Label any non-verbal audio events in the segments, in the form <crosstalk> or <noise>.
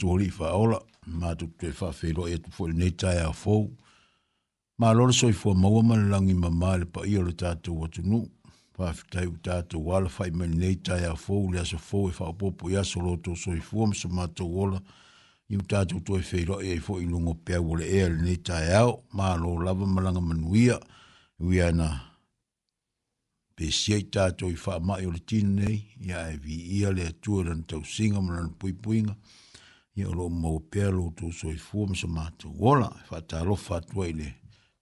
tu hori i whaola, mā tu e tu e whawhi roi atu fwoi nei tai fo fwou. Mā lora soi fwa maua mani langi ma mal pa i ora tātou watu nu, whawhi tai u tātou wala whai mani nei tai a fwou, le so fwou e whaopopo i asa roto soi fwa msa mātou wola, i u tātou tu e whai roi e fwoi lungo pia wole ea le nei tai au, mā lo lava man manuia, ui ana pe siei tātou i wha mai o le tine nei, ia e vi ia le atua rana tau singa, mana pui puinga, ia o loo maupea lou tusoi fua ma sa matou ola e faatalofa atu ai le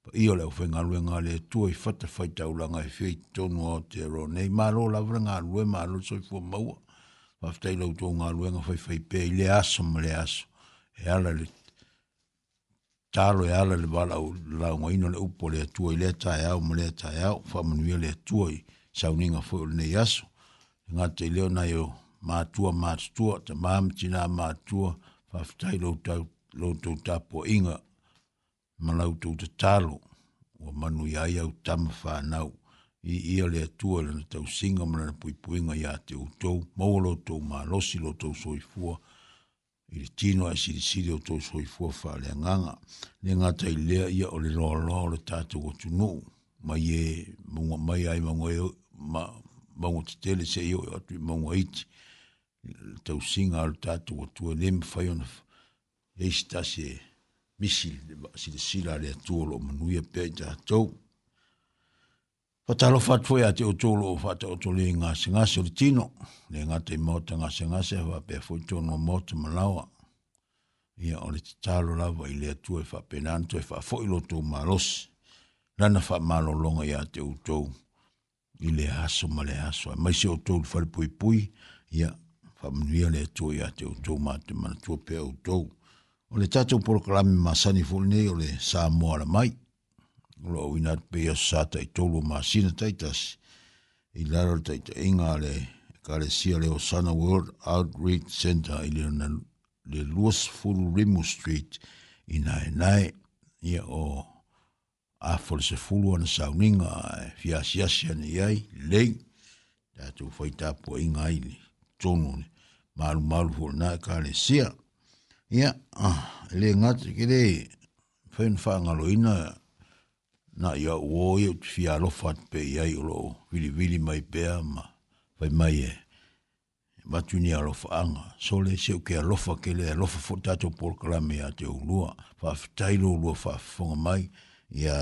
paia e o le aufaigalue galeatua i fata faitaulaga e fia i totonu ao te ro nei malo lava le galue malo le soifua maua faafetai loutou galuega faifai pea i le aso ma le aso e ala le talo e ala le valaau laugaina o le upu o le atua i lea taeao ma lea taeao faamanuia le atua i sauniga foi o lenei aso egata i lea onai o matua matutua tamā matinā matua ma whaftai lo tau tapo inga malau tau te talo o manu i ai tama whanau i ia le atua lana tau singa ma pui puinga i a te utou maua lo tau malosi lo tau soifua i le tino a siri siri o tau soifua wha le nganga le ngata i lea ia o le loa loa o le tātou o tunu mai e mai ai maungo e maungo te tele se i o atu i maungo iti tau singa al tatu o tua nem fai on leis ta se misi si le sila le atua lo manuia e pia i tatou. Fatalo fatfoi a te e o tolo o fata o tole i ngase ngase o le tino. Le ngate i mota ngase ngase hawa pia fwoi tono o mota malawa. Ia o le tatalo lawa i le atua e fa penanto e fa fwoi lo tau malos. Lana fa malo longa i a te o tolo. I le haso ma le se o tolo fari pui pui. Ia whamunuia le atoe a te utou ma te manatua a utou. O le tatou proklami ma sani fulu o le sā moara mai. O lo ina pe ia sā tai tolu ma sina taitas. I lara tai ta inga le ka sia le Osana World Outreach Center i lera na le Luas Fulu Rimu Street i nai nai ia o a se fulu ana sauninga e fiasiasi ana iai lei. Tātou whaitāpua inga i lera tonu ni Maru malu fo na ka le sia ya ah le ngat ki le fen fa ngalo ina na ya wo ye fi alo fat pe ya yo lo vili vili mai pe ma vai mai e ma tu ni alo anga so le se ke alo fa ke le alo fa fota por kra me ate u lo fa tai lo lo fa fo mai ya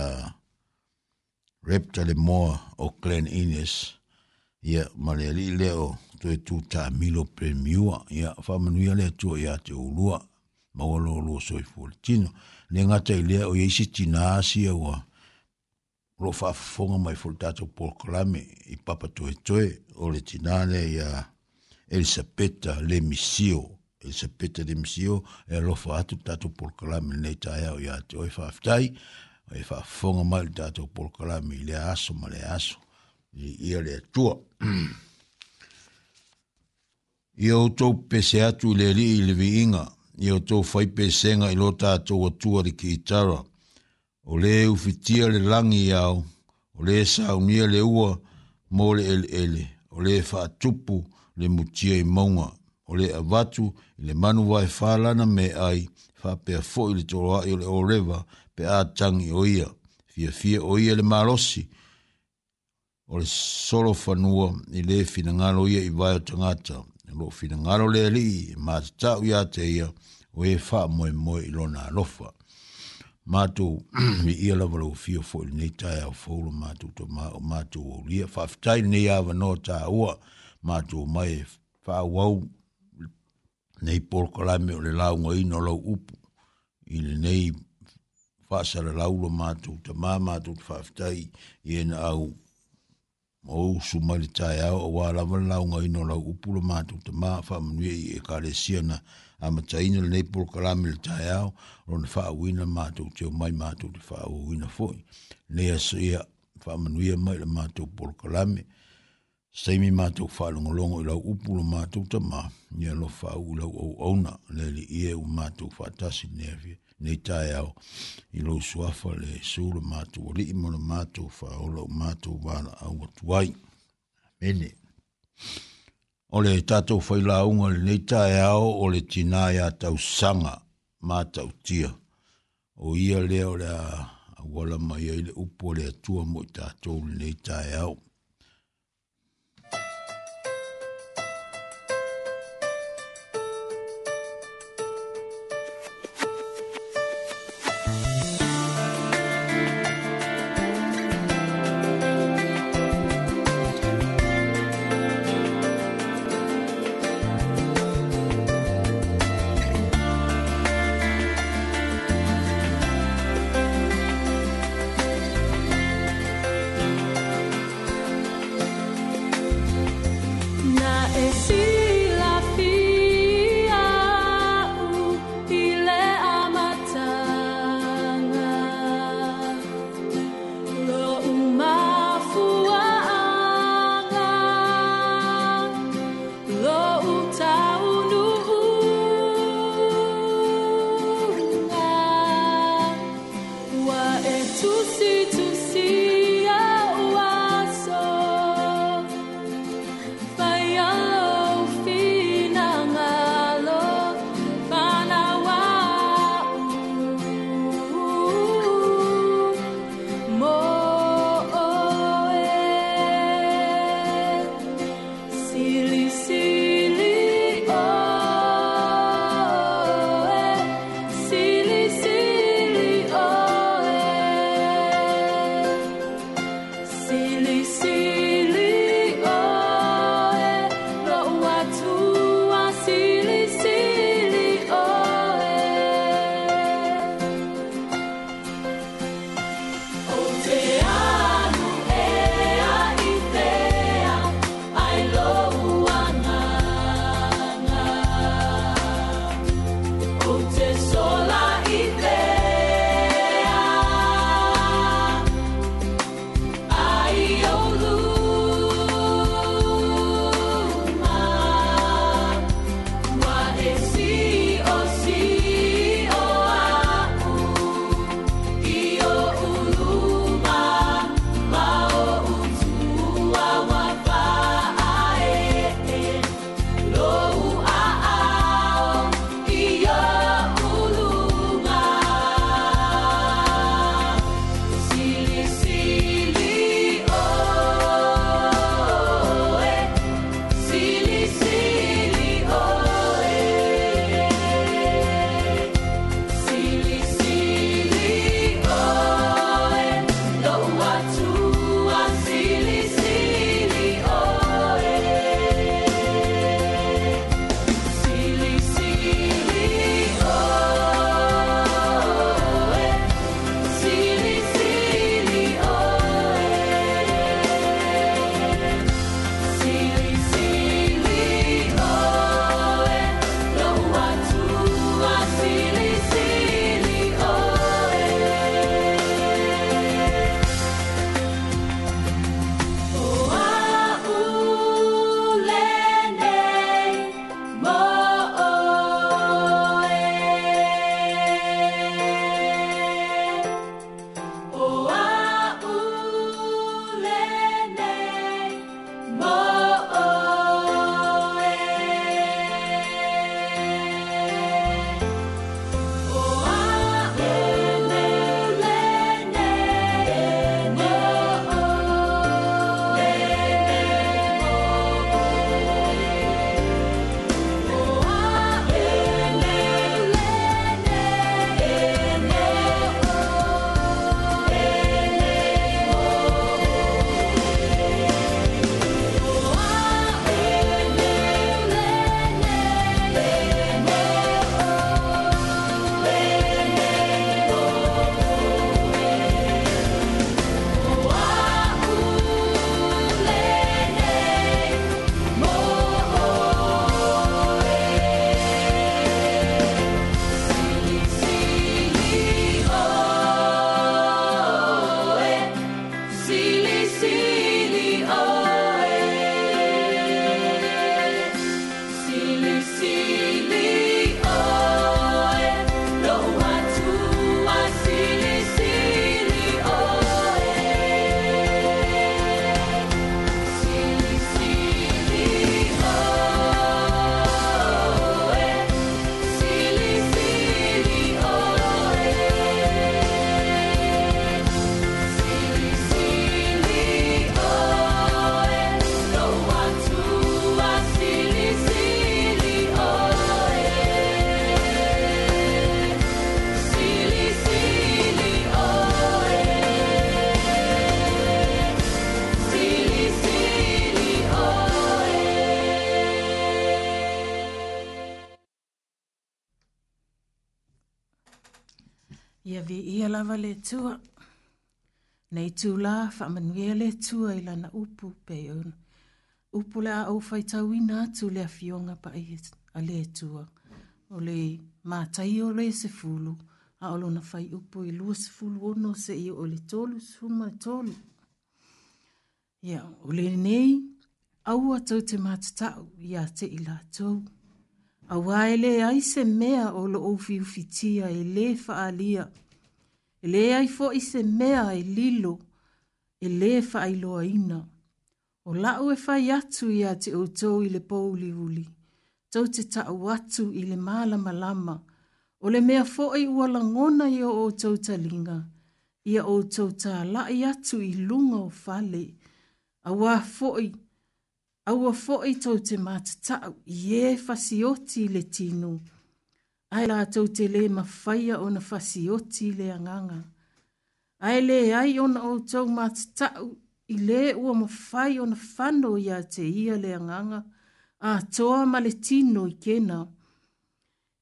Reptile Moore o Glen Innes ia maleali leo toe tutamilo premiua ia faamanuia lea tua iā te ulua maua loolua soifulitino le gata i lea o iai se tinā asia ua loo faafofoga mai foi tatou proklame i papa toetoe o le tinā lea ia elisapeta le misio elisapeta le misio e alofa atu tatou proklame lenei taeao iā te oe faafitai oe faafofoga mai le tatou i lea aso ma le aso i ia le atua. Ia outou pese atu le li i le inga, ia outou fai pese nga i lo tātou atua li ki itara. O le ufitia le langi iau, o le saunia le ua mō le ele ele, o le whaatupu le mutia i maunga, o le avatu le manu wai whālana me ai, whapea fo i le toroa i le orewa pe ātangi o ia, fia fia o ia le marosi, o le solo fanua i le finangalo ia i vai o tangata. Lo finangalo le li, ma tatau ia te ia, o e wha moe moe i lona alofa. Mātou, mi <clears throat> ia lawa lau fio fo i nei tai au fōlo, mātou to mā o mātou o lia. Whaftai nei awa no tā ua, mātou mai e wha wau, nei polko lai o le lau ngoi no lau upu. I le nei, wha sara lau lo mātou ta mā, mātou to whaftai, i au o su mali au o wala wala la unga ino la upula mātu te maa wha manuia i e kare siana a mata le neipul karami le tai au o wha uina mātu te o mai mātu te wha uina fwoi ne a sia wha manuia mai le mātu pul karami seimi mātu wha longolongo i la upula mātu te maa ni lo wha u lau au au na le li ie u mātu wha tasi nevi ne nei tae au. I lo suafa le sura mātou, ali i mona mātou, whaola o mātou wāna au atuai. Mene. O le tātou whaila unga le nei tae au, o le tina ia tau sanga mātou tia. O ia leo le a wala mai ai le upo le tua mo i tātou le nei tae au. lava le tua. Nei tū la, whamanuia le tua i lana upu pe ona. Upu le a au fai tau i nā tū le a fionga pa i a le tua. O le mātai o le se fulu, a olo na fai upu i lua se fulu ono se i o le tolu suma e tolu. Ia, o le nei, au atau te mātatau i a te ila tau. A waele aise mea o lo ufi ufitia e le faalia. Ia, e le ai fo i se mea e lilo, e le fa i loa ina. O lau e fa atu ia te o tau i le pou li uli, tau te ta atu i le malama lama, o le mea fo i e ua langona i o o tau talinga, ia o tau ta la i atu i lunga o fale, a wā fo i, a wā fo i tau te mātatau, i e fasioti le tino ai la tau te le mawhaia o na whasi o ti le anganga. Ai le ai o na o tau matatau i le ua mawhai o na whano ia te ia le anganga, a toa ma le tino i kena.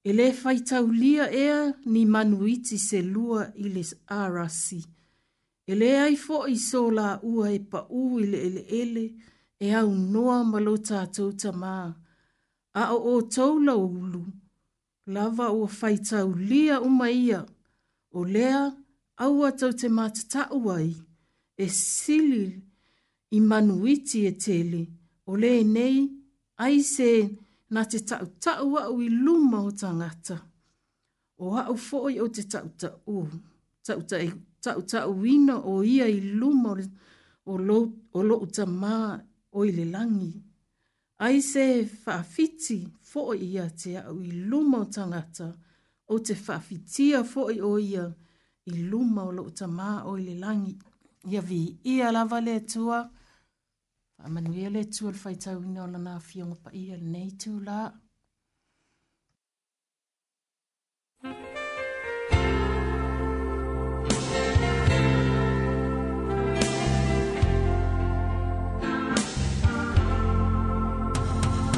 E le whai tau lia ea ni manuiti se lua i le arasi. E le ai fo i so la ua e pa u i le ele ele e au noa ma lo tau ta maa. A o o tau la ulu lava ua faitau lia uma ia o lea aua tau te matataʻu ai e sili i manu iti e tele o lenei ai se na te taʻutaʻu aʻu i luma o tagata o aʻu foʻi o te tau tau, tau tau, taʻutaʻu taʻutaʻuina o ia i luma o loʻu tamā o i le lagi ai se faafiti fo'o ia te au i luma o tangata, o te whawhitia fo'o o ia i luma o loo tamā o i le langi. Ia vi ia lava le tua, whamanuia le tua le whaitau ina o lana fionga pa ia nei tū laa.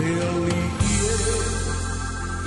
Bill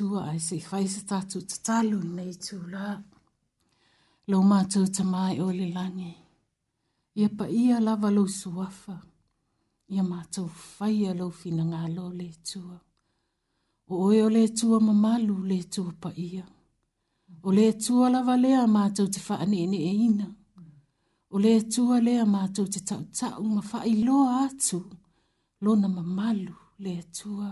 tua ai se i whaisa tatu te talu nei tū la. Lo mātou ta mai o le langi. Ia pa ia lava lo suafa. Ia mātou whaia lo fina ngā lo le tua. O oe o le tua mamalu le tua pa ia. O le tua lava lea mātou te whaane ene e ina. O le tua lea mātou te tau tau ma whaai loa atu. Lona mamalu le Lona mamalu le tua.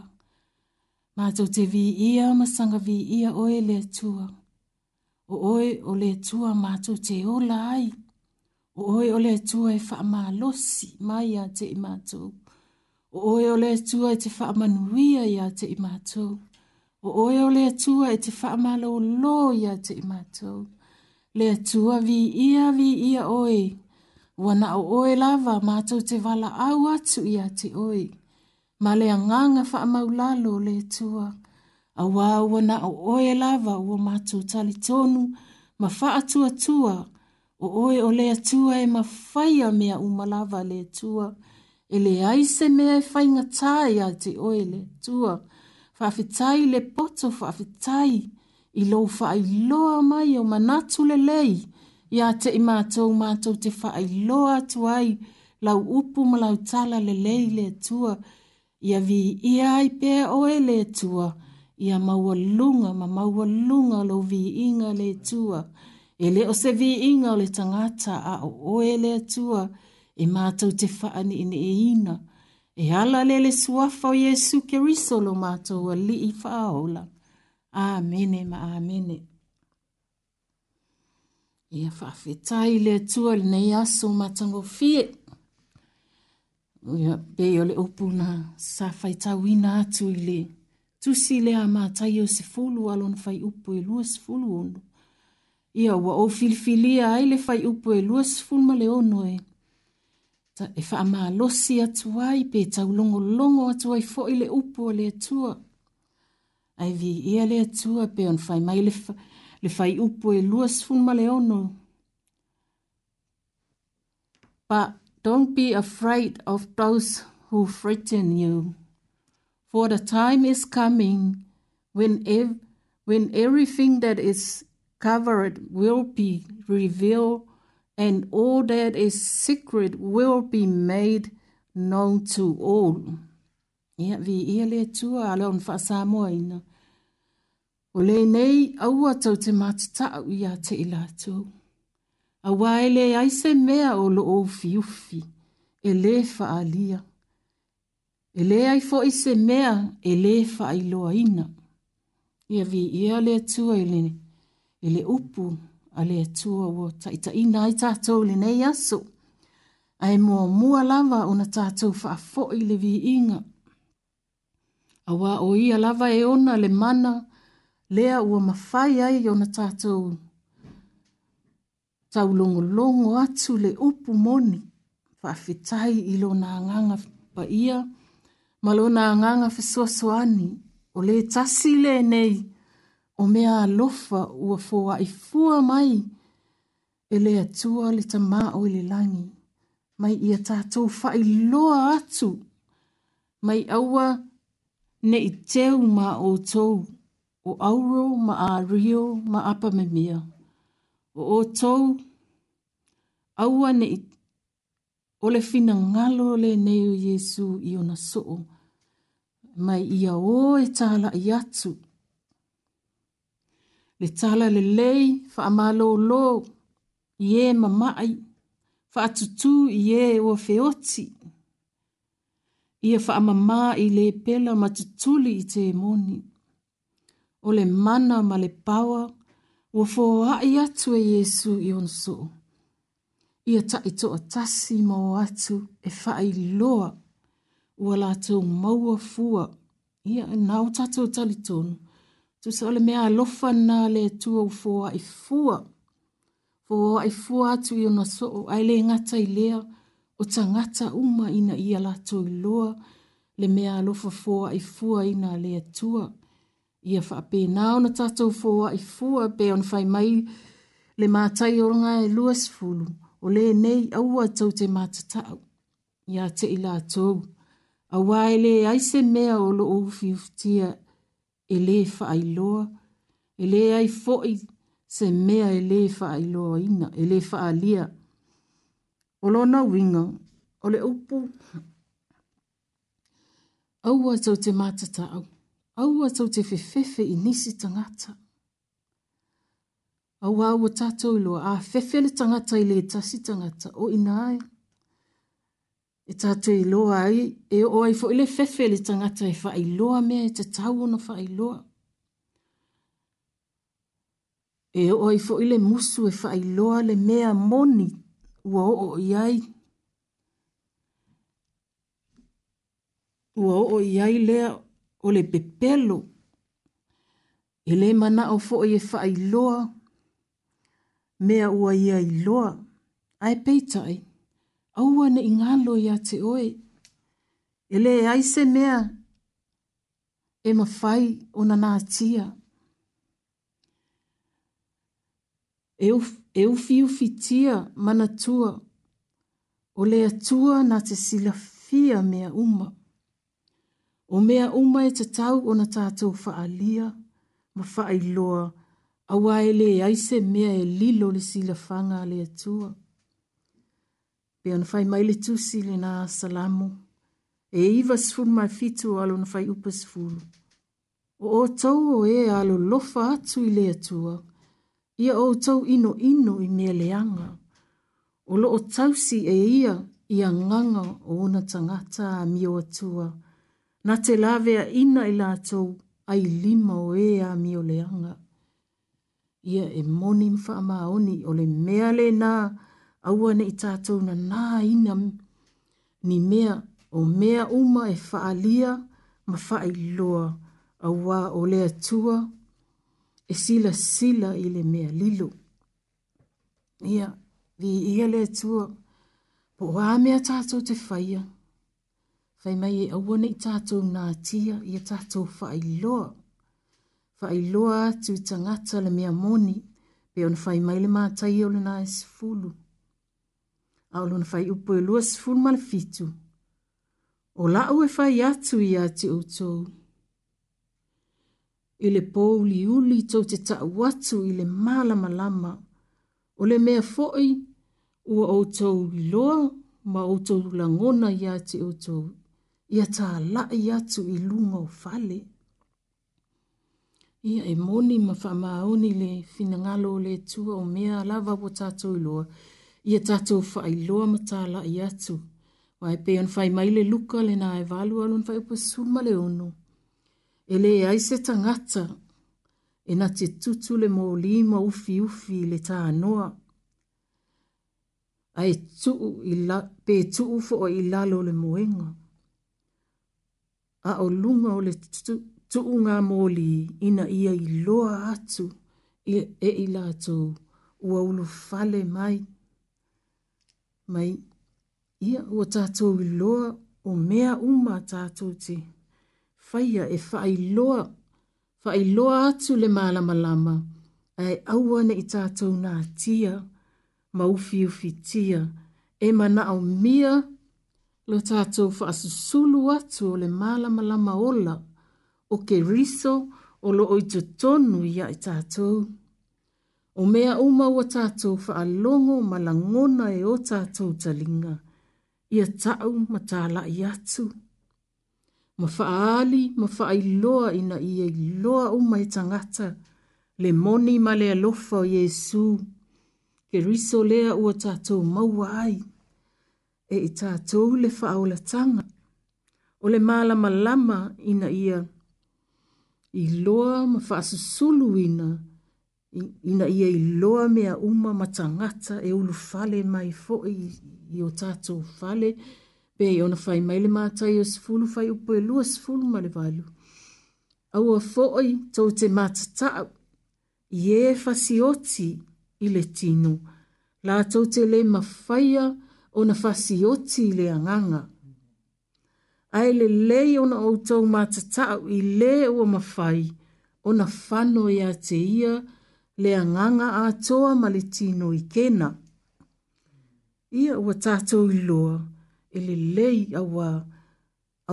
Mātou te vi ia masanga vi ia oe le tua. O oe o le tua mātou te o lai. O oe o le tua e wha mā losi mai a te imātou. O oe o le tua e te wha manuia i a te imātou. O oe o le tua e te wha mā lo lo i a te imātou. Le tua vi ia vi ia oe. Wana o oe lava mātou te wala au atu i a te oe. Oe ma le anganga wha amaulalo le tua. A wāua na o oe lava ua mātou tali tonu, ma wha atua tua, o oe o le atua e ma whaia mea umalava le tua, e le aise mea e whainga tāi a te oe le tua, whaafitai le poto whaafitai, i lo whaai loa mai o manatu le lei, ia te i mātou mātou te whaai loa tuai, lau upu ma lau tala le lei le tua, le tua, ia vi ia ai pea o e le tua, ia maua lunga ma maua lunga lo vi inga le tua, e le o se vi inga o le tangata a o o e le tua, e mātou te whaani ine e ina, e ala le le suafo Yesu ke lo mātou a li i whaola. Amene ma amene. Ia whaafetai le tua le nei aso matango fiet, Ia, pe o le upu na sa fai tau ina atu i le. Tusi le a mātai o se fulu alon fai upu e lua se fulu ono. Ia, wa o filfilia ai le fai upu e lua se fulu ma le ono e. Ta e wha ama losi atu ai pe tau longo longo atu ai fo i le upu o le atua. Ai vi ia le atua pe on fai mai le, fa, le fai upu e lua se fulu ma le ono. Pa, Don't be afraid of those who threaten you, for the time is coming when, ev- when everything that is covered will be revealed, and all that is secret will be made known to all. Ia vi ia le tua ala O le nei aua tau te matatau ia te ila tau. aua e leai se mea o loo ufiufi e lē faaalia e lē ai foʻi se mea e lē faailoaina ia viia le atua e le upu a le atua ua taʻitaʻina ai tatou lenei aso ae muamua lava ona tatou faafoʻi le viiga auā o ia lava e ona le mana lea ua mafai ai ona tatou tau longo longo atu le upu moni fa fitai i lo na nganga pa ia ma lo na nganga fa so o le tasi le nei o mea lofa ua fua i fua mai e le atua le tama o le langi mai ia tatou fa i loa atu mai awa ne i teu ma o tou o auro ma a rio ma apa me mea o o tau aua ne o le fina ngalo le neo Yesu i ona soo mai ia o e tala i atu le tala le lei fa amalo lo i e mamai fa atutu i e o feoti ia fa amama i le pela matutuli i te moni o le mana ma le pawa Ua fō hae atu e Yesu i ono soo. Ia ta i toa tasi mau atu e whae loa. Ua la tau maua fua. Ia nau tatou tali tonu. Tu sa ole mea lofa nā le tu u fō hae fua. Fō hae fua atu i ono soo. Ai le ngata i lea o ta ngata uma ina ia la tau loa. Le mea lofa fō hae fua ina le tua. Ia ia whaapena ona tatou fōa i fua pe on whai mai le mātai o ngā e luas fulu o le nei aua tau te mātatau. Ia te ila tōu, a wae le aise mea o lo uwhiuftia e le whaai loa, e le ai fōi se mea e le whaai loa ina, e le whaa lia. O lo na winga, o le upu, aua tau te mātatau aua tau te fefefe i nisi tangata. Au aua tātou i loa, a fefele tangata i le tasi tangata, o inae. E tātou i loa ai, e o ai fo i le fefele tangata e wha i loa mea e te tau ona wha i loa. E o ai fo musu e wha i loa le mea moni ua o o iai. Ua o o iai lea o o le pepelo e le mana o fo o e fa i loa mea ua ia i loa ai peitai au ana i ngalo ia te oe e le aise mea e mawhai o na nā tia e, uf, e ufi ufi tia mana tua o le atua na te fia mea umau o mea uma e te tau o na tātou whaalia, ma whaailoa, a waele e aise mea e lilo le sila whanga le atua. Pe ona whai maile tusi le nā salamu, e iwa sfuru mai fitu alo na whai upa sfuru. O o tau o e alo lofa atu i le atua, ia o tau ino ino i mea leanga. O lo o si e ia, ia nganga o una tangata a mio atua, ia na te lavea ina i lātou ai lima o e a mi o leanga. Ia e moni mwha oni o le mea le nā aua ne i tātou na nā ina ni mea o mea uma e whaalia ma whai loa a wā o le atua e sila sila i le mea lilo. Ia, vi ia le atua, po wā mea tātou te whaia. Ia, fai mai e aua nei tātou ngā tia i a tātou whaailoa. Whaailoa tū tangata le mea moni, pe on fai mai le mātai o le nāi sifulu. A olona fai upo e lua sifulu ma le fitu. O la e fai atu i a te utou. I le pou li uli tau te tau watu i le malama lama. O le mea foi, ua outou loa, ma outou langona i a te outou ia tā lai atu i lunga o fale. Ia e moni ma whamaoni le finangalo le tua o mea lava wa tātou iloa. Ia tātou whai loa ma tā lai atu. Wai pe on whai mai le luka le nā e walu alun whai upa suma le ono. E le e aise tangata e na te tutu le mō lima ufi ufi le tā noa. Ai tuu i la, pe tuu fo o i lalo le moenga. Ia a o lunga o le tuu ngā ina ia i loa atu e i lātou ua ulu fale mai. Mai, ia ua tātou i loa o mea uma tātou te faia e whai loa, whai loa atu le mālama lama, ai auane i tātou nā tia, ma ufi tia, e mana au mia lo tātou whaasusulu atu o le mālamalama ola o ke riso o lo oitu tonu ia i tātou. O mea uma ua tātou whaalongo malangona e o tātou talinga ia tau ma tāla i atu. Ma whaali ma whaailoa ina ia i loa uma i tangata le moni ma le alofa o Jesu. Ke riso lea ua tātou Ke riso lea ua tātou maua ai e i tātou le whaolatanga. O le mālama lama ina ia i loa ma whaasusulu ina ina ia i loa mea uma matangata e ulu fale mai fo i, i o tātou fale pe i ona fai mai le mātai o sifulu fai upo e lua sifulu ma le walu. Au a fo i tau te mātatau i e fasioti i le tino. Lātou te le mawhaia mātai ona fasi oti le anganga. Ai le lei ona outou matatau i le ua mawhai, ona whano ia te ia le anganga a toa maletino i kena. Ia ua tātou i loa, e le lei awa,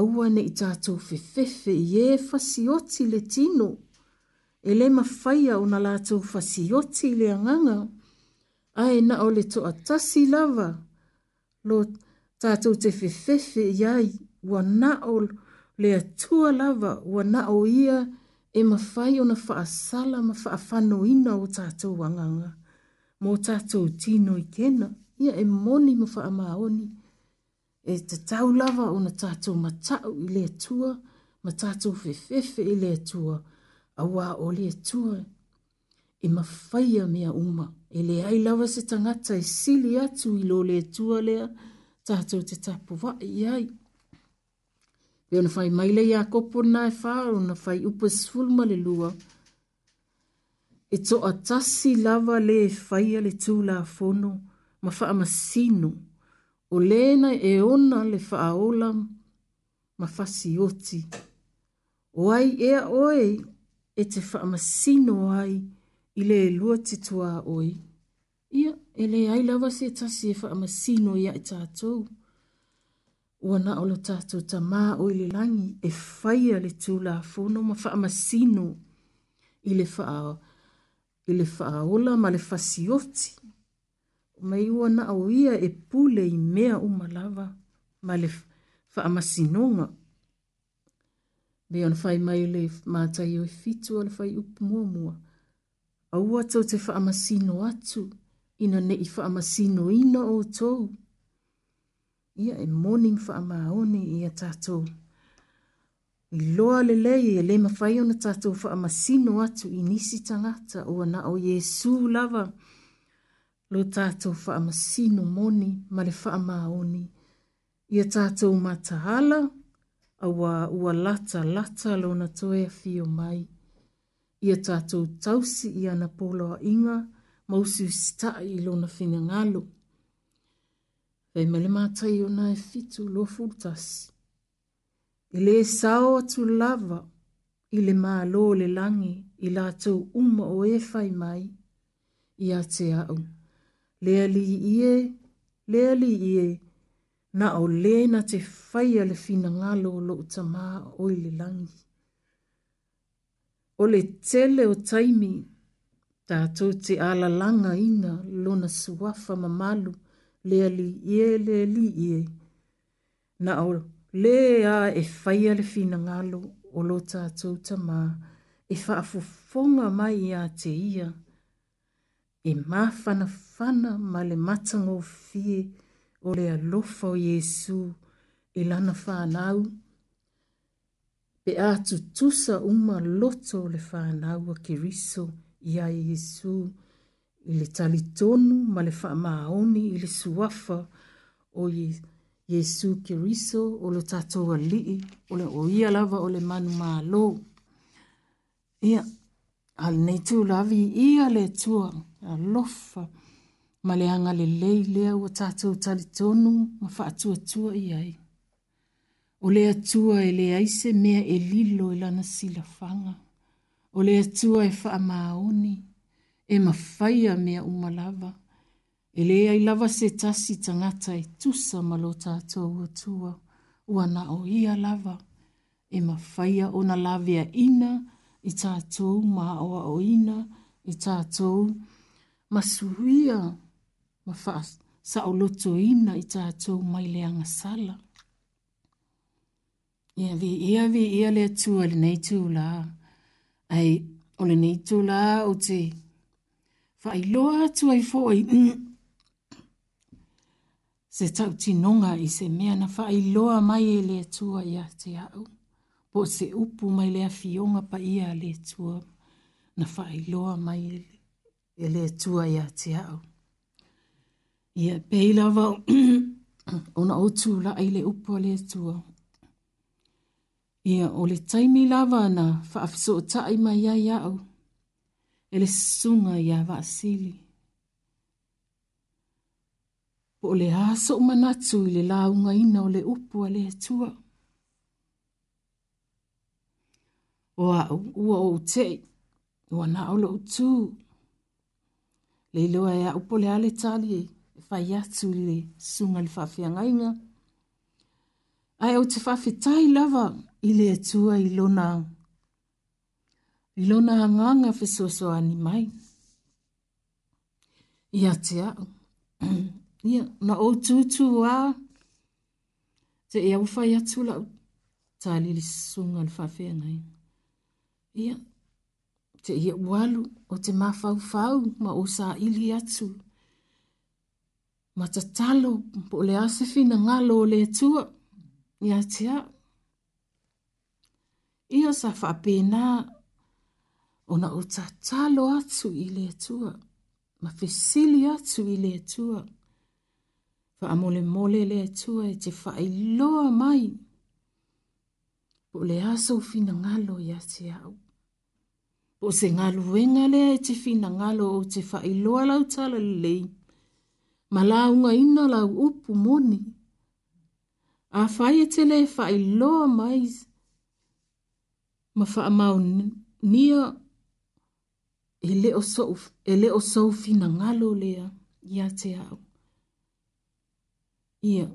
awa ne i tātou fefefe i e fasioti le tino, e le mawhaia o na lātou fasioti le anganga, ae na o le toa lava, lo tātou te whewhewhi iai wa na nao lea tua lava wa na o ia e mawhai ona whaasala ma whaafano ina o tātou anganga. Mō tātou tino i kena, ia e moni ma whaamaoni. E te tau lava ona tatu matau i lea tua, ma tātou whewhewhi i lea tua, a wā o lea tua e mawhai mea umaa e le ai lava se tangata e sili atu i lo le tua lea tātou te tapu wae i ai. Pe ona whai maile i a kopo na e whāro na whai upa sfulma e le lua. E to a tasi lava le e whai le tū la fono ma wha ama sino. O lēna e ona le wha a ma fasi oti. O ai ea oe e te wha ama sino ai ma i le lua titua oi. Ia, e le ai lava se tasi e whaamasino ia e tātou. Ua na olo tātou ta mā oi le langi e whaia le tū la fono ma whaamasino i le wha i le whaola ma le fasioti. Mai ua na au ia e pule i mea umalawa ma le whaamasinonga. Bia na whai mai le mātai o e fitu ala whai upu mua mua aua tau te whaamasino atu, ina ne i whaamasino ina o tou. Ia e morning whaamaone i a tātou. I loa le lei e le mawhai ona tātou whaamasino atu i nisi tangata o ana o Jesu lava. Lo tātou whaamasino moni ma le whaamaone. Ia tātou mata hala, a ua, ua lata lata lona toe a fio mai ia tātou tausi i ana pōloa inga, mausu sitaa i lona whina ngalo. Pei mele mātai o nai fitu e lo fultasi. I e le sao atu lava, i le mā lō le langi, i lātou uma o e whai mai, i a te au. Lea li ie, lea li ie, na o lēna te whai a le whina ngalo lo uta mā o i le langi o le tele o taimi tātou te alalanga ina lona suafa mamalu le ali ie le li ie. Na o le a e whaia le fina ngalo o lo tātou ta mā e whaafufonga mai i a te ia e mafana fana ma le matango fie o le alofa o Jesu e lana whanau. Na Pe atu tusa uma loto o le whanaua kiriso ia Iesu i le talitonu ma le faamaoni i le suafa o Iesu keriso o le tatou alii o le o ia lava o le manu mālō. Ia, al nei tulavi lavi ia le tua alofa ma le anga le lea ua tatou talitonu ma faatuatua tua i ai. O le atua e le aise mea e lilo e lana silafanga. O le atua e wha maoni, e mawhaia mea umalava. E le ai lava se tasi tangata e tusa malo tātou atua. Ua na o ia lava, e mawhaia o na lavea ina, i tātou maa o ina, i tātou masuhia, ma wha saolotoina i tātou mai leanga sala. Ia vi ia vi ia le tu o le nei tu la. Ai, o le nei tu la o te whai loa tu ai fōi. Mm. se tau tinonga i se mea na whai loa mai e le tu a ia te au. Po se upu mai lea fionga pa ia le tu na whai loa mai e le tu a ia te au. Ia peilawa <clears throat> ona o tu la ai le upu a le tu Ia o le taimi lava ana whaafiso o taai mai ia iau. E le sunga ia wa asili. Po o le aso o manatu i le launga ina o le upu a le atua. O a ua o te, o ana o lo utu. Leiloa ia upo le ale tali e whai atu i le sunga le whaafianga inga. Ia ai au te whawhetai lava i le atua i lona i lona nganga whesoso ani mai. Ia te au. <clears throat> Ia, na o tūtū a te e au whai atu lau tā lili sunga le whawhea nei. Ia, te ia walu o te mawhau whau ma o sā ili atu. Ma ta talo po le asefi na ngalo le tua. Ia, ia te Ia sa whapena o na uta talo atu i le atua, ma fesili atu i le atua, wha amole mole le atua e te whai mai, po le aso fina ngalo ia te au. Po se ngalo wenga lea e te fina ngalo o te whai loa lau tala lei, ma launga ina lau upu moni, a fai e tele e fai loa mai ma faa mau nia e leo sou, e leo sou fina ngalo lea i a te au. Ia,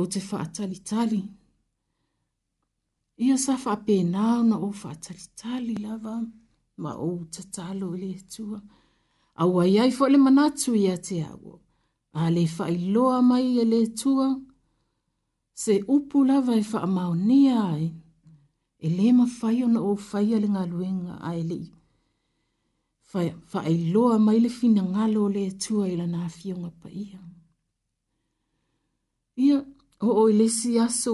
o te faa tali tali. Ia sa faa pē nao na o faa tali tali lava ma o te talo e le tua. A wai ai fo le manatu i a te au. A le faa loa mai e le tua. Ia se upu lava e whaamaonia ai, e le mawhai ona o whai ale ngā luenga a e lii. Whai loa mai le fina ngalo le tua i lana fionga pa ia. Ia, o o lesi aso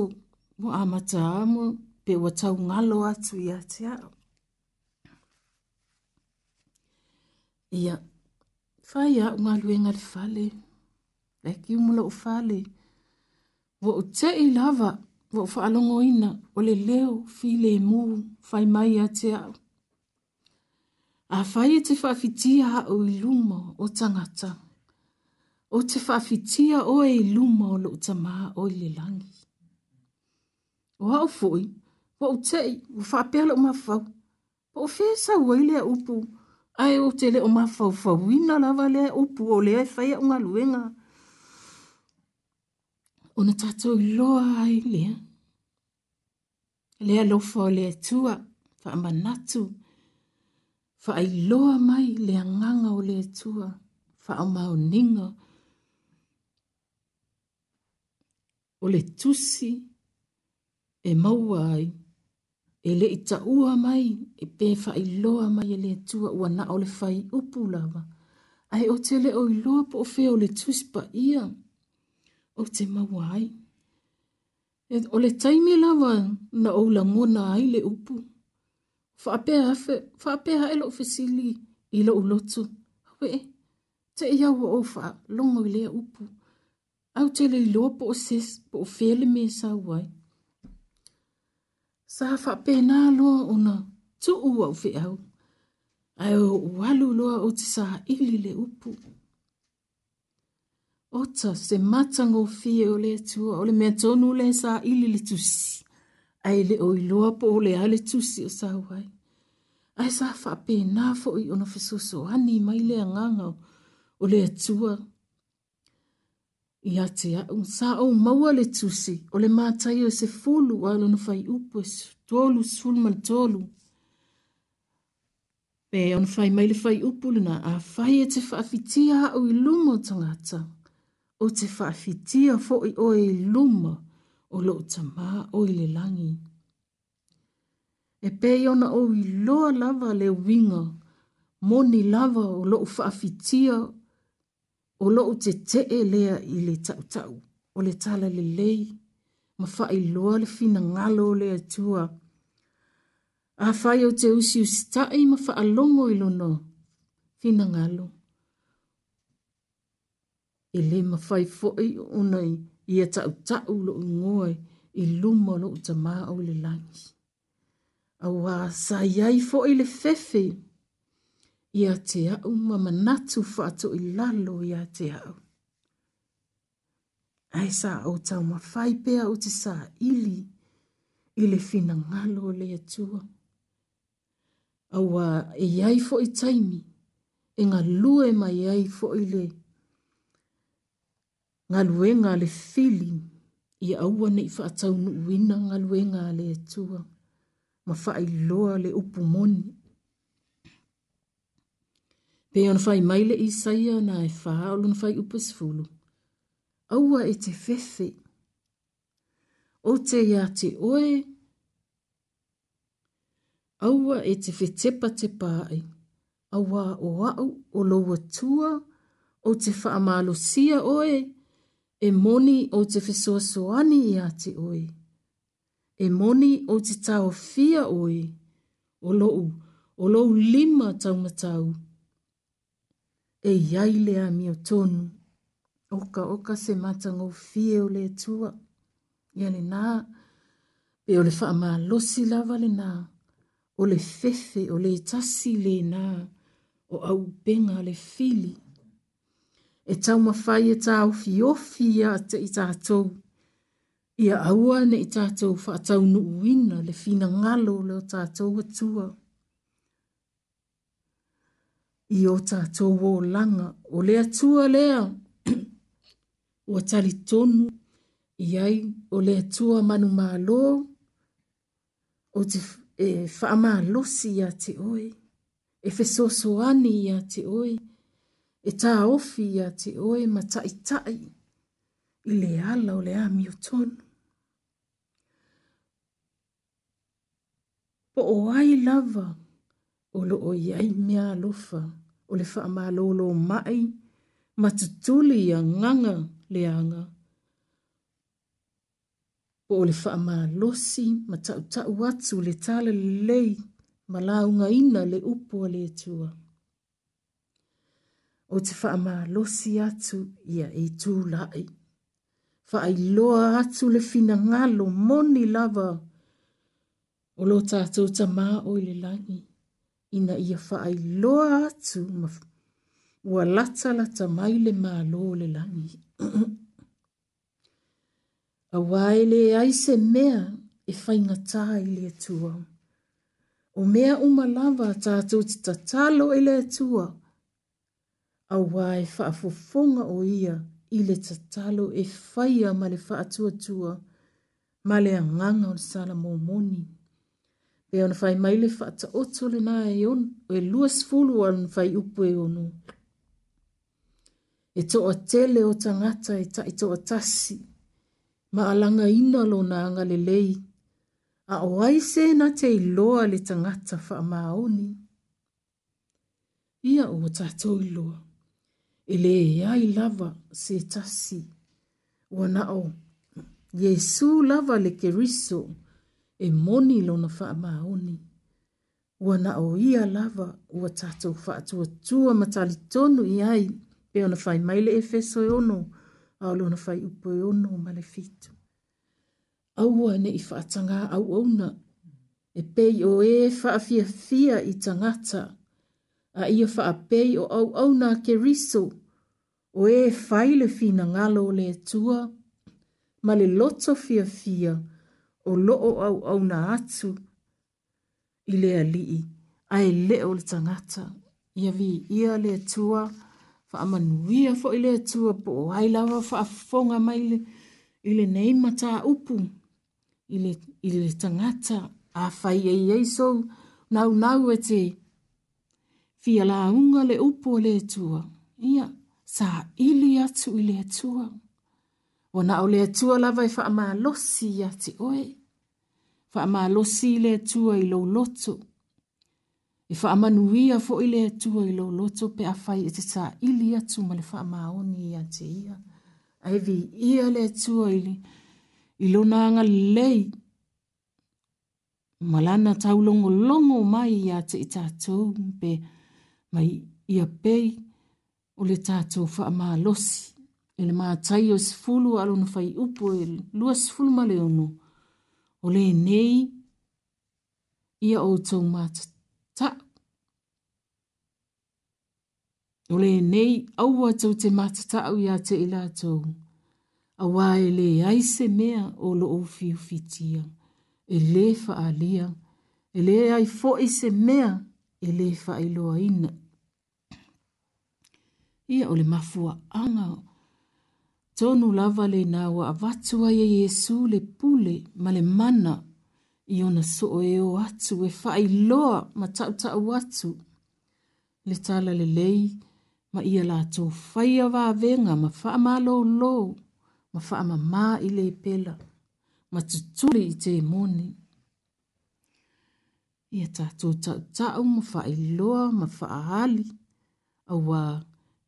mo amata amo pe o tau ngalo atu i ate ao. Ia, whai a ngā luenga le fale, le ki umula o fale, ia, Wo o te i lava, wo o whaalongo ina, o leo, fi le mu, fai mai a te au. A whai e te whawhitia ha o i o tangata. O te whawhitia o e i o lo o o i le langi. O hao fwoi, wo o te i, wo whapela o mawhau, wo o whesa o i upu, ai o te le o mawhau fawina lava le upu o le a o le o mawhau upu o le e whai a unga luenga ona tatou iloa ai lea lea lofa o le Fa ai faailoa mai le agaga o le atua faamaoniga o le tusi e maua ai e leʻi taʻua mai e pe fa ai faailoa mai e le tua. ua naʻo le fai upu lava Ai o te i iloa po o fea le tusi pa ia o te maua ai. E o le taimi lawa na o la mona ai le upu. Fa apea hae lo fesili i lo ulotu. Hwe, te i au o fa longo i lea upu. Au te le loa po o ses po o fele me sa uai. Sa fa apea na loa o na tu ua au. Ai o walu loa o te sa ili le upu. Upu. Ota se matango fie o le tua o le mea tonu le sa ili le tusi. Ai le o iloa po o le ale tusi o sa wai. Ai sa fa pe na fo i ona fesoso ani mai le anganga o le tua. Ia te un sa o maua le tusi o le mātai o se fulu a lona fai upo e tolu sulman tolu. Pe on fai mai le fai upu lina a fai e te whaafitia au i lumo tangata. o te whaafitia fo i o e luma o lo ta mā o i e le langi. E pei ona o i loa lava le winga, moni lava o lo whaafitia o lo te te e lea i le tau tau, o le tala le lei, ma whai loa le fina ngalo le atua. A whai o te usi usitai ma whaalongo i lono, fina Fina ngalo e le mawhai fo'i o unai i a tau tau lo i ngoi i luma lo uta au le langi. A wā sa iai fo'i le fefe i a te au ma manatu whātu i lalo i a te au. Ai sa au tau ma whai pēa o te sa ili i le fina ngalo le atua. A wā e iai fo'i taimi e ngā lue mai e iai fo'i le taimi ngā luenga le fili i aua nei whaatau nuuina ngā luenga le atua. Ma whai loa le upu moni. Peon whai maile i saia na e wha alun whai upas fulu. Aua e te fefe. O te ia te oe. Aua e te fetepa te pāi. Aua o au o loa tua. O te wha amalo sia oe. O te wha sia oe e moni o te fesoasoani ia te oe. E moni o te tau fia oe, o lou, o lou lima taumatau. E iai lea mi o tonu, oka oka se matango fie o lea tua. Ia le nā, pe o le whaama losi lava le nā, o le fefe o le tasi le nā, o au penga le fili e tau mawhai e tau fiofi a te i tātou. Ia aua ne i tātou whaatau nu uina le fina ngalo leo tātou atua. I o tātou o langa, o le atua lea, o <clears throat> tali tonu, i ai o le atua manu mālo, o te e, whaamā losi a te oi, e whesoso ani a te oi, e tā ofi ia te oe ma tai tai i le ala o le ami o tonu. Po o ai lava o lo o iai mea lofa o le wha ma lolo mai ma tutuli a nganga le anga. Po o le wha ma losi ma tau tau atu le tala lei ma launga ina le upo le tuanga o te whaamalosi atu ia i tū lai. Whaailoa atu le fina ngalo moni lava o lo tātou ta mā o le langi. Ina ia whaailoa atu ma ua lata lata mai le mā lo le langi. A waele ai se mea e whainga tā i le atua. O mea umalava tātou te tatalo i e le atua. O mea umalava tātou te tatalo i le atua a wai whaafofonga o ia i le tatalo e whaia ma le whaatuatua ma le anganga o le sala mō moni. Pe ona whai mai le whaata oto le nā e on, o e luas fulu an whai upu e ono. E to a tele o tangata e ta i e to a tasi, ma alanga ina lo nā anga le lei, a o aise na te i loa le tangata wha maoni. Ia o tatou i loa. i le ai lava se tasi ua nao Yesu lava le keriso e moni lona faamaoni ua nao ia lava ua tatou faatuatua ma talitonu i ai pe ona fai mai le efeso e ono a o lona fai upo e ono ma le fitu aua neʻi faatagā auauna e pei o ē e faafiafia i tagata a ia whaapei o au au nā ke riso. O e whaile fina ngalo le tua, ma le loto fia fia o loo au au nā atu. I le alii, a e leo le tangata, ia vi ia le tua, fa amanuia fo i le tua po o ai lawa fa afonga mai le, i le neima tā upu, i le, tangata, a whaia i eisou, nau nau e te, ia fia la unga le upo le tua. Ia, sa ili atu i le tua. Wana o le tua la vai wha ama losi ya te oe. Wha ama losi le tua i lo loto. E wha ama nuia fo i le tua i lo loto pe a fai e te sa ili atu ma le wha ama oni ya te ia. Ai vi ia le tua i le i lo nanga lei. Malana tau longo longo mai ya te itatou pe a mai ia pei o le tātou whaamālosi. E le mātai o sifulu alo na whai upo e lua sifulu ma le ono. O le nei ia o tau mātata. O le nei aua tau te mātata au ia te ilātou. A wae le aise mea o lo o fiu fitia. E le faa lia. E le ai fo se mea. E le faa iloa ina ia ole mafua anga tonu lava le na wa avatu wa ye Yesu le pule ma le mana Iona ona soo e o atu e whai loa ma tau tau atu le tala le lei ma ia la tō whaia wa venga ma wha ama lo lo ma wha ma mā i le pela ma tuturi i te moni. Ia tātou tau tau ma wha loa ma wha hali. a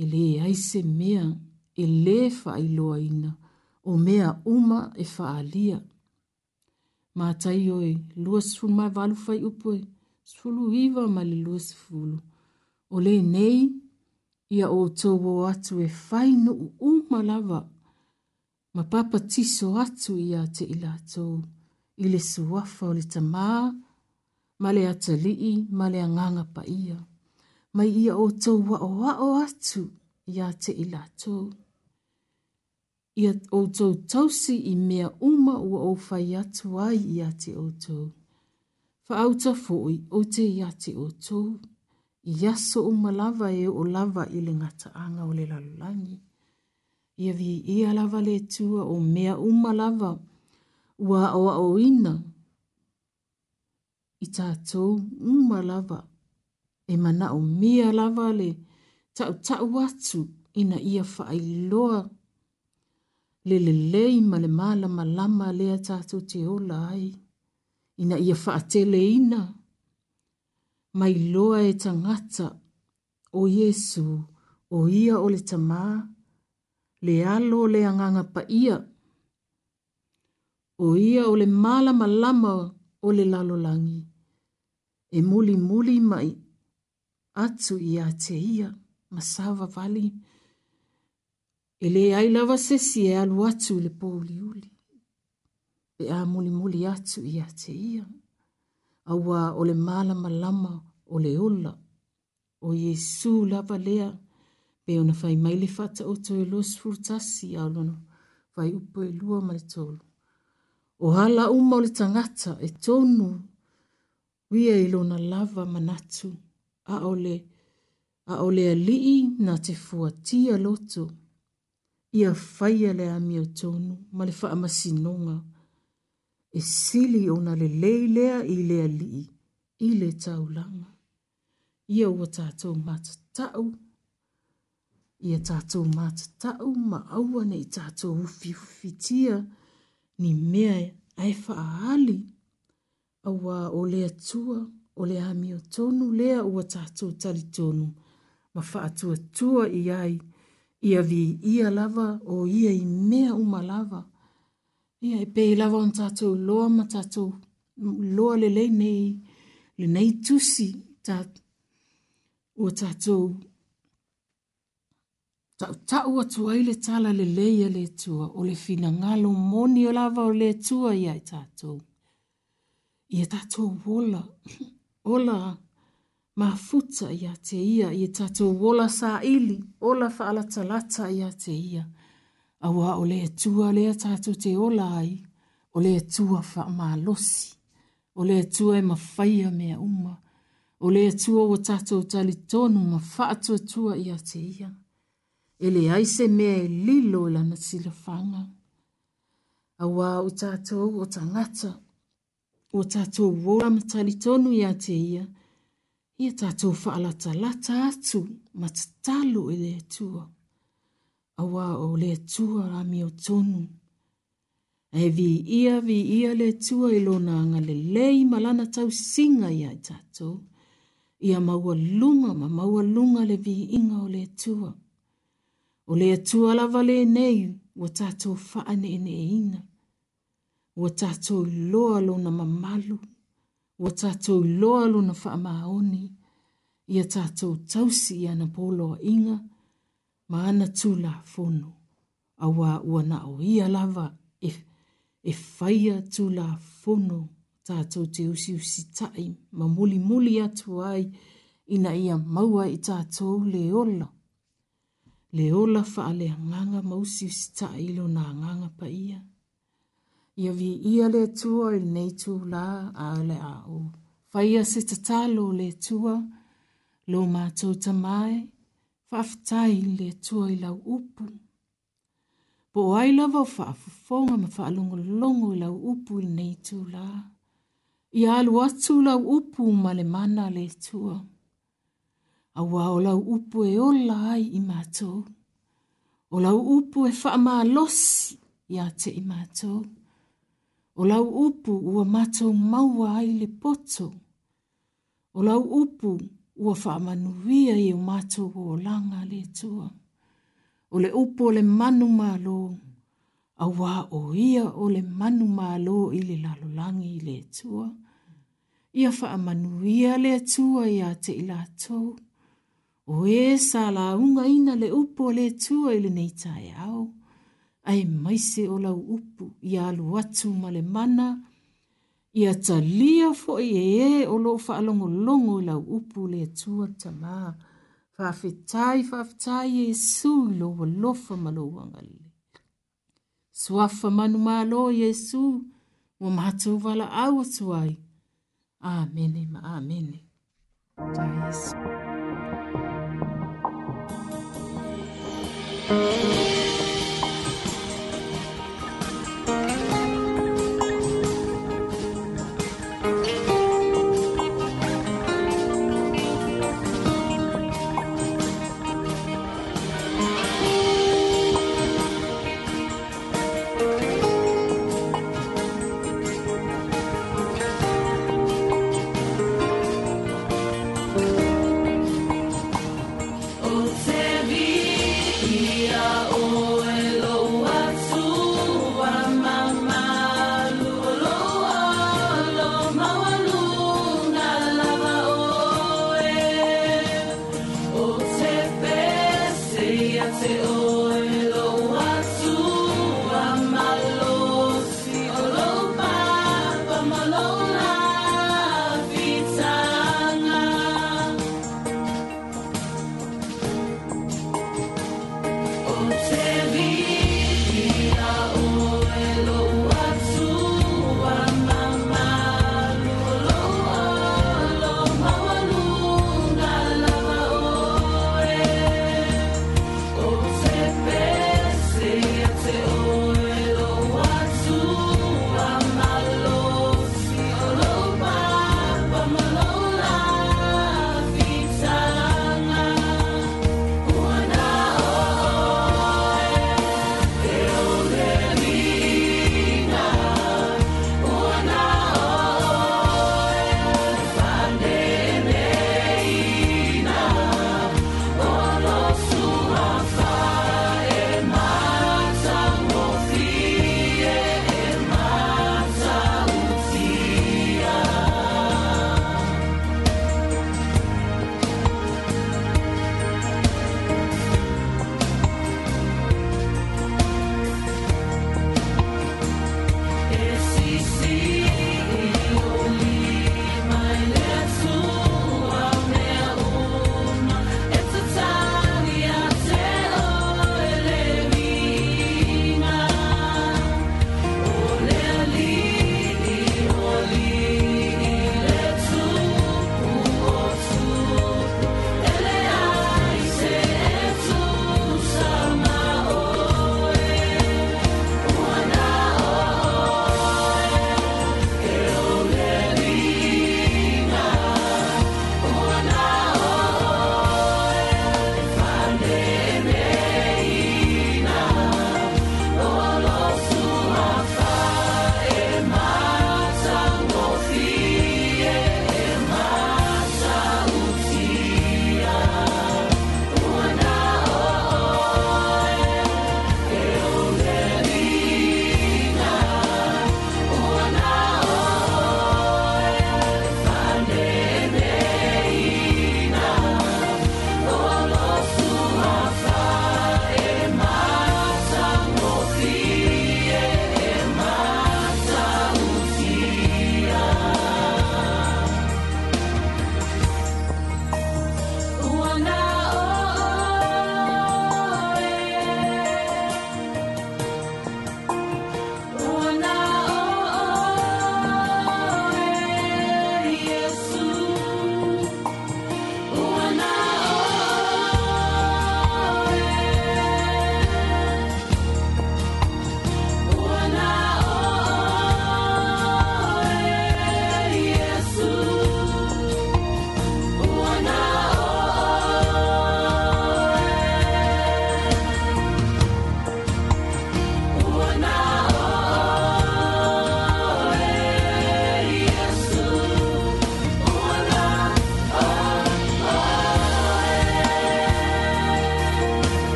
e le aise mea e le faailoaina o mea uma e faaalia matai oe luasfulumaevalufai upu e sfulu iva ma le luasfulu o lenei ia outou ō atu e fainuu uma lava ma papatiso atu iā teʻi latou i le suafa o le tamā ma le atalii ma le agaga paia mai ia o tau wa'o wa'o atu ia te i latou. Ia o tau tausi i mea uma ua o fai atu ai ia te o tau. Fa auta fo'i o te ia te o tau. Ia so o malawa e o lava i le ngata anga o le lalulangi. Ia vi ia lava le tua o mea uma lava ua o a o ina. I tātou uma lava e mana o mia lava le tau tau atu ina ia whaailoa. Le le le lei ma le mala ma lama lea tātou te ola ai. Ina ia whaatele ina. Mai loa e tangata o Yesu o ia o le tamā. Le alo le anganga pa ia. O ia o le mala ma lama o le lalolangi. E muli muli mai atu i a te ia, masawa vali. E le ai lava sesi e alu atu le pōli uli. Pe a muli muli atu i a te ia. Awa o le mala malama o le ola. O Yesu lava lea. Pe ona fai mai le fata o to e los furtasi a lono. Fai upo e lua mai tolu. O hala uma o le tangata e tonu. Wia ilona lava manatu. Wia ilona lava manatu a ole a ole a lii na te fuatia loto ia faia le ami o tonu ma le faamasinoga e sili ona le lea i le alii i le taulaga ia ua tatou matata'u ia tatou matata'u ma aua nei tatou ufiufifitia ni mea ae fa'aali auā o le atua o le ami o tonu lea ua tātou tari tonu, ma whaatua tua i ai, ia vi ia lava o ia i mea uma lava. Ia e pē lava on tātou loa ma tātou loa le lei nei, le nei tusi tātou. Ua tātou Ta tau atu ai tala le leia le tua o le fina ngalo moni o lava o le tua ia i e tātou. Ia tātou wola ola ma futa ia te ia i tatou ola sa ili ola fa ala talata ia te ia awa ole tua le tatou te ola ai ole tua fa ma losi ole tua e mafaia mea uma ole tua o tatou tali tonu ma fa tua tua ia te ia ele ai se mea e lilo e lana silafanga awa u tatou o tangata o tatou ola matalitonu iā te ia ia tatou faalatalata atu ma tatalo i le atua auā o le atua ami o tonu e viia viia le atua i lona agalelei ma lana tausiga iā i tatou ia maualuga ma maualuga le vi viiga o le atua o le atua lava lenei ua tatou faaneeneeina ua tatou iloa lona mamalu ua tatou iloa lona faamaoni ia tatou tausi i ana inga. ma ana tulafono auā ua naʻo ia lava e, e faia fono. tatou te usiusi taʻi ma mulimuli atu ai ina ia maua i tatou le ola le ola faaleagaga ma usiusi taʻi i lona agaga paia ia vi ia le tua i nei tū la a le a o. Whaia se tatalo le tua, lo mātou ta mai, whaftai le tua i lau upu. Po o ai lava o whaafufonga ma whaalongo longo i lau upu i nei tū la. I alu atu lau upu ma le mana le tua. A wao lau upu e o ai i mātou. O lau upu e wha losi i te i mātou o lau upu ua matou maua ai le poto o lau upu ua faamanuia i o matou olaga le tua o le upu o le manu mālō auā o ia o le manu mālō i le lalolagi le tua ia faamanuia le atua iā te i latou o ē e salaugaina le upu o le tua i lenei taeao ai mai se o lau upu i alu atu ma le mana, i a talia fo i e e o lo fa alongo longo i lau upu le atua ta ma, fa fitai fa fitai e su i lo wa lofa ma lo wangale. Suafa manu ma lo i e su, wa mahatu wala au atuai. Amene ma amene. Amen. Amen.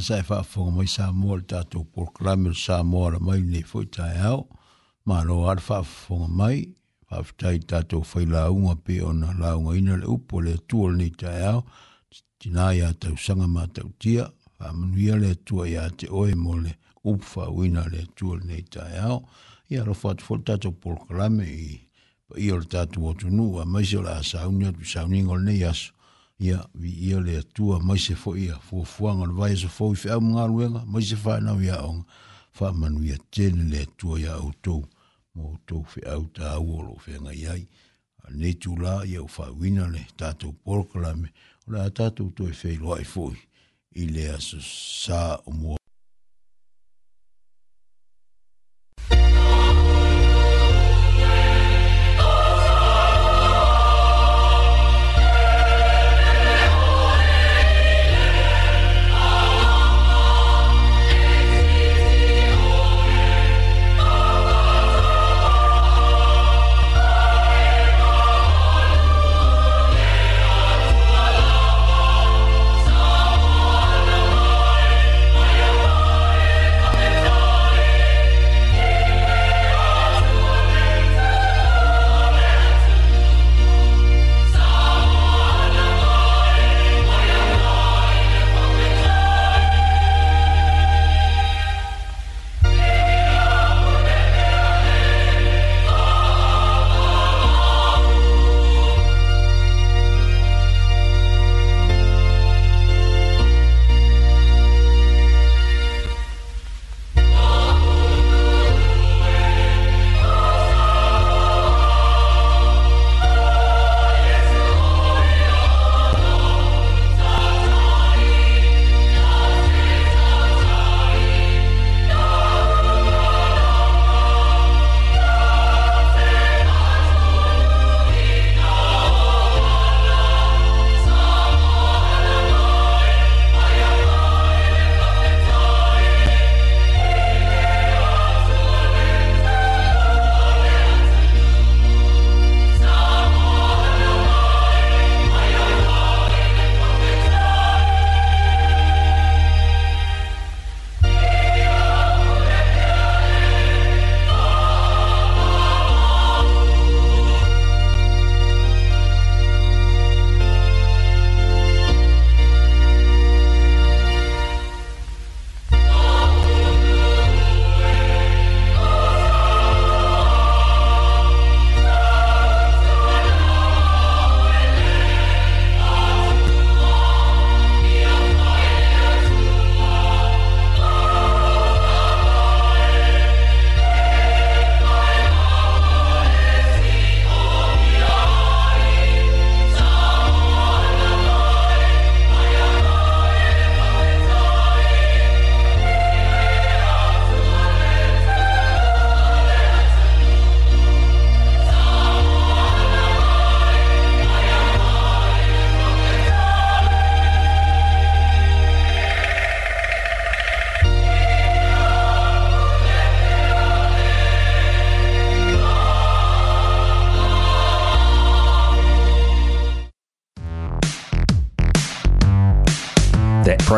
sa e whaafunga mai sa mua le tātou proklami le sa mua la mai nei fwoi tai au. Mā lo ar whaafunga mai, whaafitai tātou whai launga pe ona na launga ina le upo le tua le nei tai au. Tina ia tau sanga mā tau tia, whaamunuia le tua ia te oe mo le upfa wina le tua le nei tai au. Ia lo whaat fwoi tātou proklami i pa i o le tātou o tunu, a maise la asa unia tu sauningol nei aso ia vi ia le atua mai se fo ia fo fuanga le vai se fo i fea munga luenga mai se fai nau ia onga fa manu ia tene le atua ia au mo tou fe au ta au olo fe ngai ai ne tu la ia u fa wina le tatou porkala me o la tatou tu e fei loa i fo i le sa o